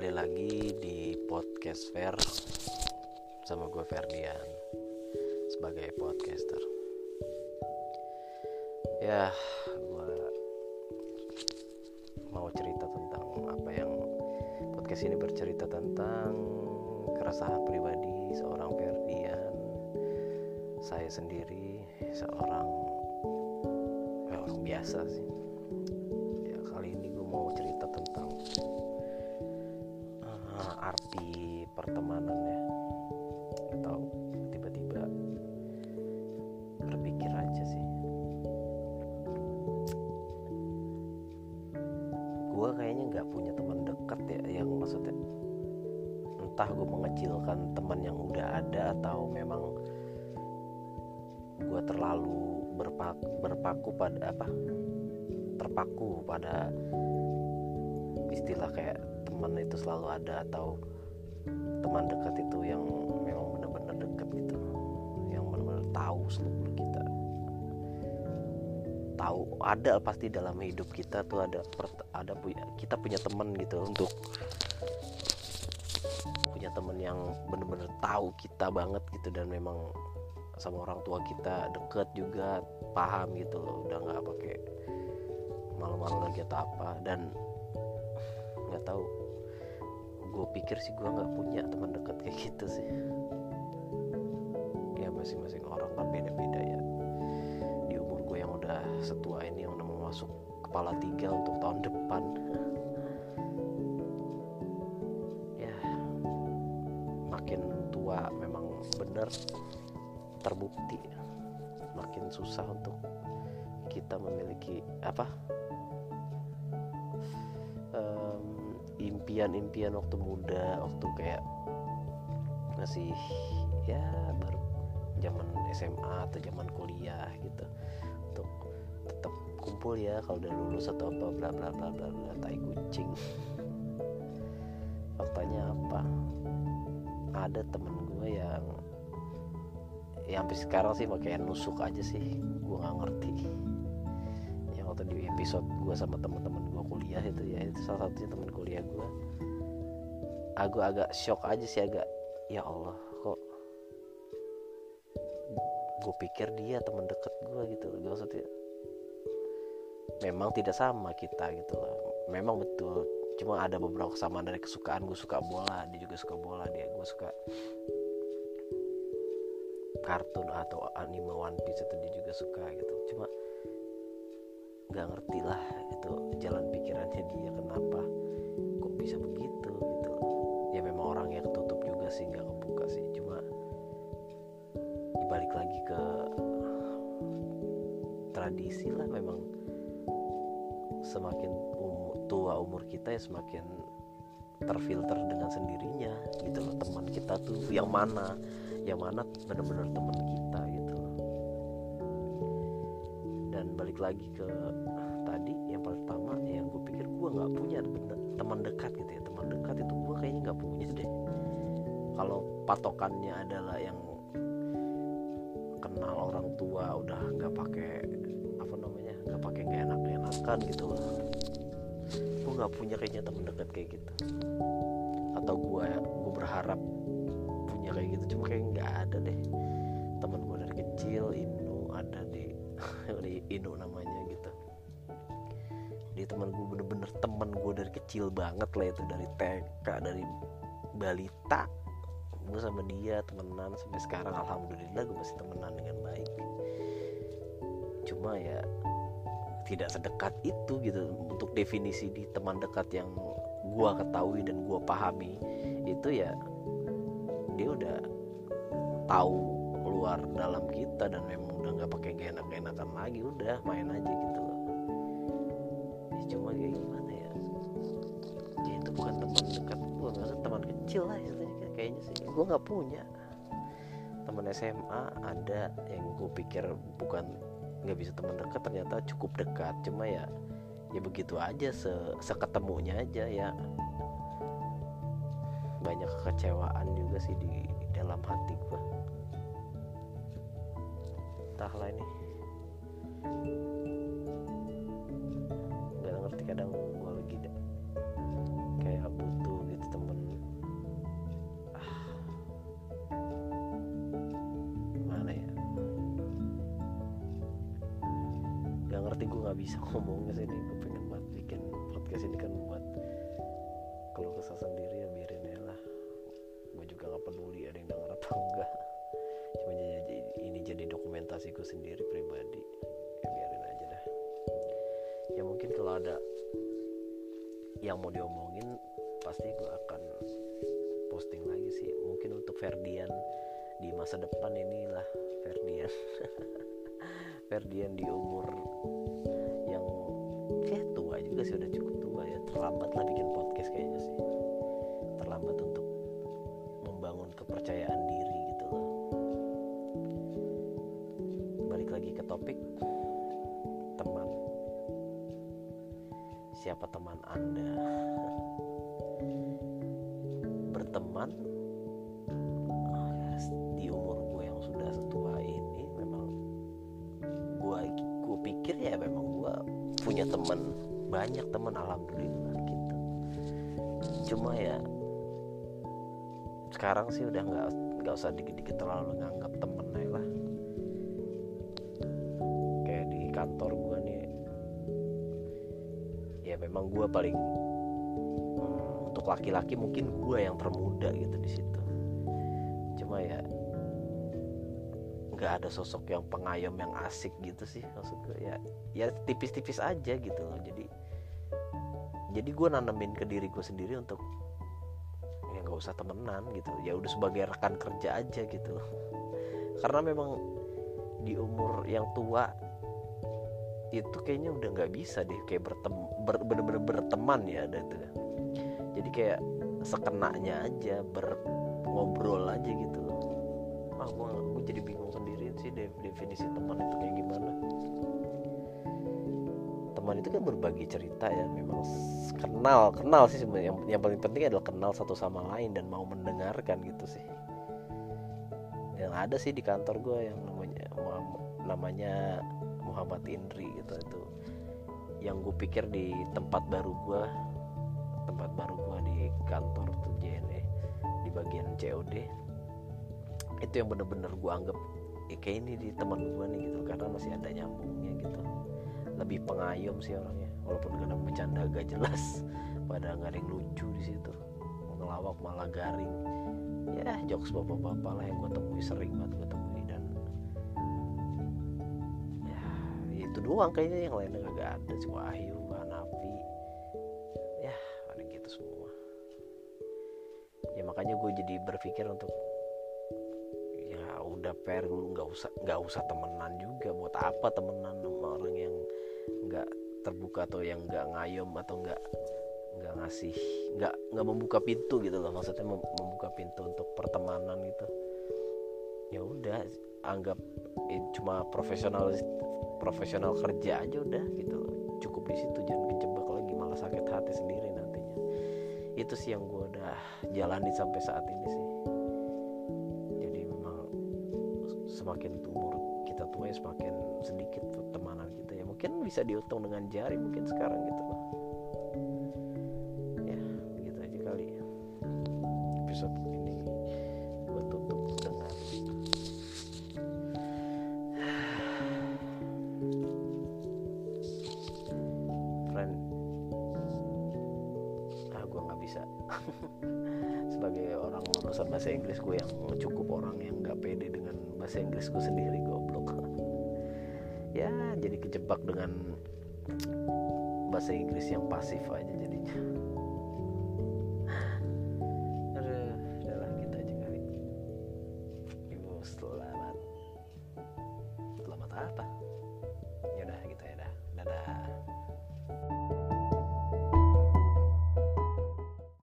kembali lagi di podcast Fair sama gue Ferdian sebagai podcaster. Ya, gue mau cerita tentang apa yang podcast ini bercerita tentang keresahan pribadi seorang Ferdian, saya sendiri seorang ya orang biasa sih. Entah gue mengecilkan teman yang udah ada atau memang gue terlalu berpaku, berpaku pada apa terpaku pada istilah kayak teman itu selalu ada atau teman dekat itu yang memang benar-benar dekat gitu. Yang benar-benar tahu seluruh kita. Tahu ada pasti dalam hidup kita tuh ada ada punya kita punya teman gitu untuk punya teman yang benar-benar tahu kita banget gitu dan memang sama orang tua kita deket juga paham gitu loh udah nggak pakai malu-malu lagi atau apa. Dan nggak tahu gue pikir sih gue nggak punya teman dekat kayak gitu sih. Ya masing-masing orang kan beda-beda ya. Di umur gue yang udah setua ini yang udah mau masuk kepala tiga untuk tahun depan terbukti. Makin susah untuk kita memiliki apa em, impian-impian waktu muda waktu kayak masih ya baru zaman SMA atau zaman kuliah gitu. Untuk tetap kumpul ya kalau udah lulus atau apa bla bla bla bla bla tai kucing. Faktanya apa? Ada temen gue yang ya sampai sekarang sih pakai nusuk aja sih. Gue nggak ngerti. Yang waktu di episode gue sama teman-teman gue kuliah itu ya itu salah satunya teman kuliah gue aku agak shock aja sih agak ya Allah kok gue pikir dia teman deket gue gitu Gak maksudnya memang tidak sama kita gitu loh. Memang betul cuma ada beberapa kesamaan dari kesukaan gue suka bola dia juga suka bola dia gue suka kartun atau anime One Piece itu dia juga suka gitu. Cuma nggak ngerti lah itu jalan pikirannya dia kenapa kok bisa begitu gitu. Ya memang orangnya ketutup juga sih nggak kebuka sih. Cuma balik lagi ke tradisi lah memang. Semakin umur, tua umur kita ya semakin terfilter dengan sendirinya gitu loh. Teman kita tuh yang mana? Yang mana benar-benar teman kita gitu loh. Dan balik lagi ke tadi yang pertama yang gue pikir gue nggak punya teman dekat gitu ya. Teman dekat itu gue kayaknya nggak punya deh. Kalau patokannya adalah yang kenal orang tua udah nggak pakai apa namanya nggak pakai nggak enak enakan gitu loh gue nggak punya kayaknya teman dekat kayak gitu. Atau gue gue berharap punya kayak gitu cuma kayak nggak ada deh. Teman gue dari kecil Inu ada di di Inu namanya gitu. Dia teman gue bener-bener teman gue dari kecil banget lah itu dari TK dari balita. Gue sama dia temenan sampai sekarang alhamdulillah gue masih temenan dengan baik. Cuma ya tidak sedekat itu gitu. Untuk definisi di teman dekat yang gua ketahui dan gua pahami itu ya dia udah tahu luar dalam kita dan memang udah nggak pakai enak-enakan lagi udah main aja gitu loh. Ya, cuma kayak gimana ya? Ya itu bukan teman dekat gua nggak teman kecil lah istilahnya kayaknya sih. Gua nggak punya. Teman SMA ada yang gue pikir bukan nggak bisa teman dekat ternyata cukup dekat. Cuma ya ya begitu aja se seketemunya aja ya. Banyak kekecewaan juga sih di dalam hati gua. Entahlah ini. Nggak ngerti kadang ngerti gue nggak bisa ngomongnya sih ini gue pengen banget bikin podcast ini kan buat kalau kesah sendiri ya biarin ya lah. Gue juga nggak peduli ada yang denger apa enggak. Cuma jadi ini jadi dokumentasi gue sendiri pribadi. Ya biarin aja dah. Ya mungkin kalau ada yang mau diomongin pasti gue akan posting lagi sih. Mungkin untuk Ferdian di masa depan inilah Ferdian. Ferdian di umur juga sih udah cukup tua ya. Terlambat lah bikin podcast kayaknya sih. Terlambat untuk membangun kepercayaan diri gitu loh. Balik lagi ke topik teman. Siapa teman anda? Berteman di umur gue yang sudah setua ini memang gue gue pikir ya memang gue punya teman banyak teman alhamdulillah gitu. Cuma ya sekarang sih udah nggak nggak usah dikit-dikit terlalu nganggap temen ya lah. Kayak di kantor gue nih ya memang gue paling hmm, untuk laki-laki mungkin gue yang termuda gitu di situ. Cuma ya nggak ada sosok yang pengayom yang asik gitu sih maksud gue ya ya tipis-tipis aja gitu loh. Jadi jadi gue nanemin ke diri gue sendiri untuk ya nggak usah temenan gitu. Ya udah sebagai rekan kerja aja gitu karena memang di umur yang tua itu kayaknya udah nggak bisa deh kayak bertem ber, bener-bener berteman ya ada itu jadi kayak sekenanya aja berngobrol aja gitu loh. Ah gue definisi teman itu kayak gimana? Teman itu kan berbagi cerita ya memang kenal kenal sih yang, yang paling penting adalah kenal satu sama lain dan mau mendengarkan gitu sih. Yang ada sih di kantor gue yang namanya namanya Muhammad Indri gitu itu. Yang gue pikir di tempat baru gue tempat baru gue di kantor tuh JNE di bagian COD itu yang bener-bener gue anggap ya kayak ini di teman gue nih gitu karena masih ada nyambungnya gitu. Lebih pengayom sih orangnya walaupun kadang bercanda agak jelas pada nggak ada yang lucu di situ. Ngelawak malah garing. Ya jokes bapak-bapak lah yang gue temui sering banget gue temui dan ya itu doang kayaknya yang lainnya gak ada. Si Wahyu Hanafi ya ada gitu semua. Ya makanya gue jadi berpikir untuk udah per lu nggak usah nggak usah temenan juga. Buat apa temenan sama orang yang nggak terbuka atau yang nggak ngayom atau nggak nggak ngasih nggak nggak membuka pintu gitu loh. Maksudnya membuka pintu untuk pertemanan gitu ya udah anggap eh, cuma profesional profesional kerja aja udah gitu. Loh cukup di situ jangan kejebak lagi malah sakit hati sendiri nantinya. Itu sih yang gue udah jalani sampai saat ini sih semakin umur kita tua ya semakin sedikit pertemanan kita ya. Mungkin bisa dihitung dengan jari mungkin sekarang gitu. Loh ya begitu aja kali episode ini gue tutup dengan friend. Ah gue nggak bisa lulusan bahasa Inggris gue yang cukup orang yang nggak pede dengan bahasa Inggris gue sendiri goblok. Ya jadi kejebak dengan bahasa Inggris yang pasif aja jadinya